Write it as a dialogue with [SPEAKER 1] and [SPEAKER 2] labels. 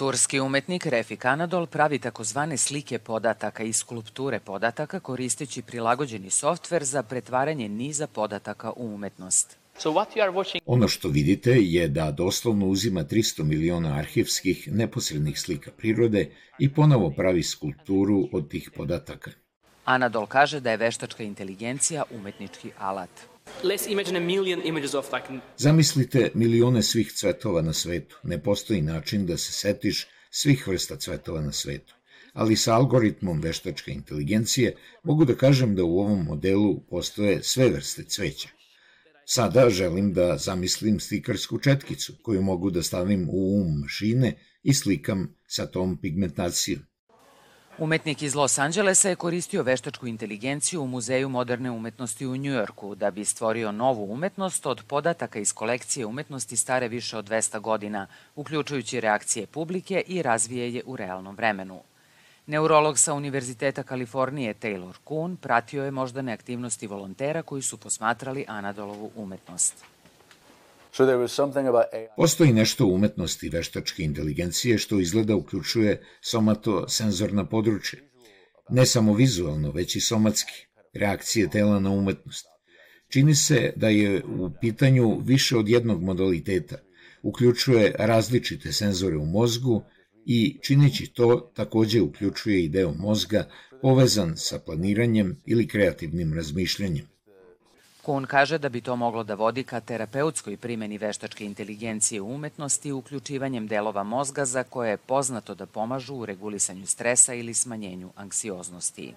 [SPEAKER 1] Turski umetnik Refik Anadol pravi takozvane slike podataka i skulpture podataka koristeći prilagođeni softver za pretvaranje niza podataka u umetnost.
[SPEAKER 2] Ono što vidite je da doslovno uzima 300 miliona arhivskih neposrednih slika prirode i ponovo pravi skulpturu od tih podataka.
[SPEAKER 1] Anadol kaže da je veštačka inteligencija umetnički alat.
[SPEAKER 2] Zamislite milione svih cvetova na svetu. Ne postoji način da se setiš svih vrsta cvetova na svetu. Ali sa algoritmom veštačke inteligencije mogu da kažem da u ovom modelu postoje sve vrste cveća. Sada želim da zamislim slikarsku četkicu koju mogu da stavim u um mašine i slikam sa tom pigmentacijom.
[SPEAKER 1] Umetnik iz Los Angelesa je koristio veštačku inteligenciju u Muzeju moderne umetnosti u Njujorku da bi stvorio novu umetnost od podataka iz kolekcije umetnosti stare više od 200 godina, uključujući reakcije publike i razvije je u realnom vremenu. Neurolog sa Univerziteta Kalifornije Taylor Kuhn pratio je moždane aktivnosti volontera koji su posmatrali Anadolovu umetnost.
[SPEAKER 2] Postoji nešto u umetnosti veštačke inteligencije što izgleda uključuje somato-senzorna područje. Ne samo vizualno, već i somatski, reakcije tela na umetnost. Čini se da je u pitanju više od jednog modaliteta. Uključuje različite senzore u mozgu i čineći to takođe uključuje i deo mozga povezan sa planiranjem ili kreativnim razmišljanjem.
[SPEAKER 1] Kuhn kaže da bi to moglo da vodi ka terapeutskoj primeni veštačke inteligencije u umetnosti uključivanjem delova mozga za koje je poznato da pomažu u regulisanju stresa ili smanjenju anksioznosti.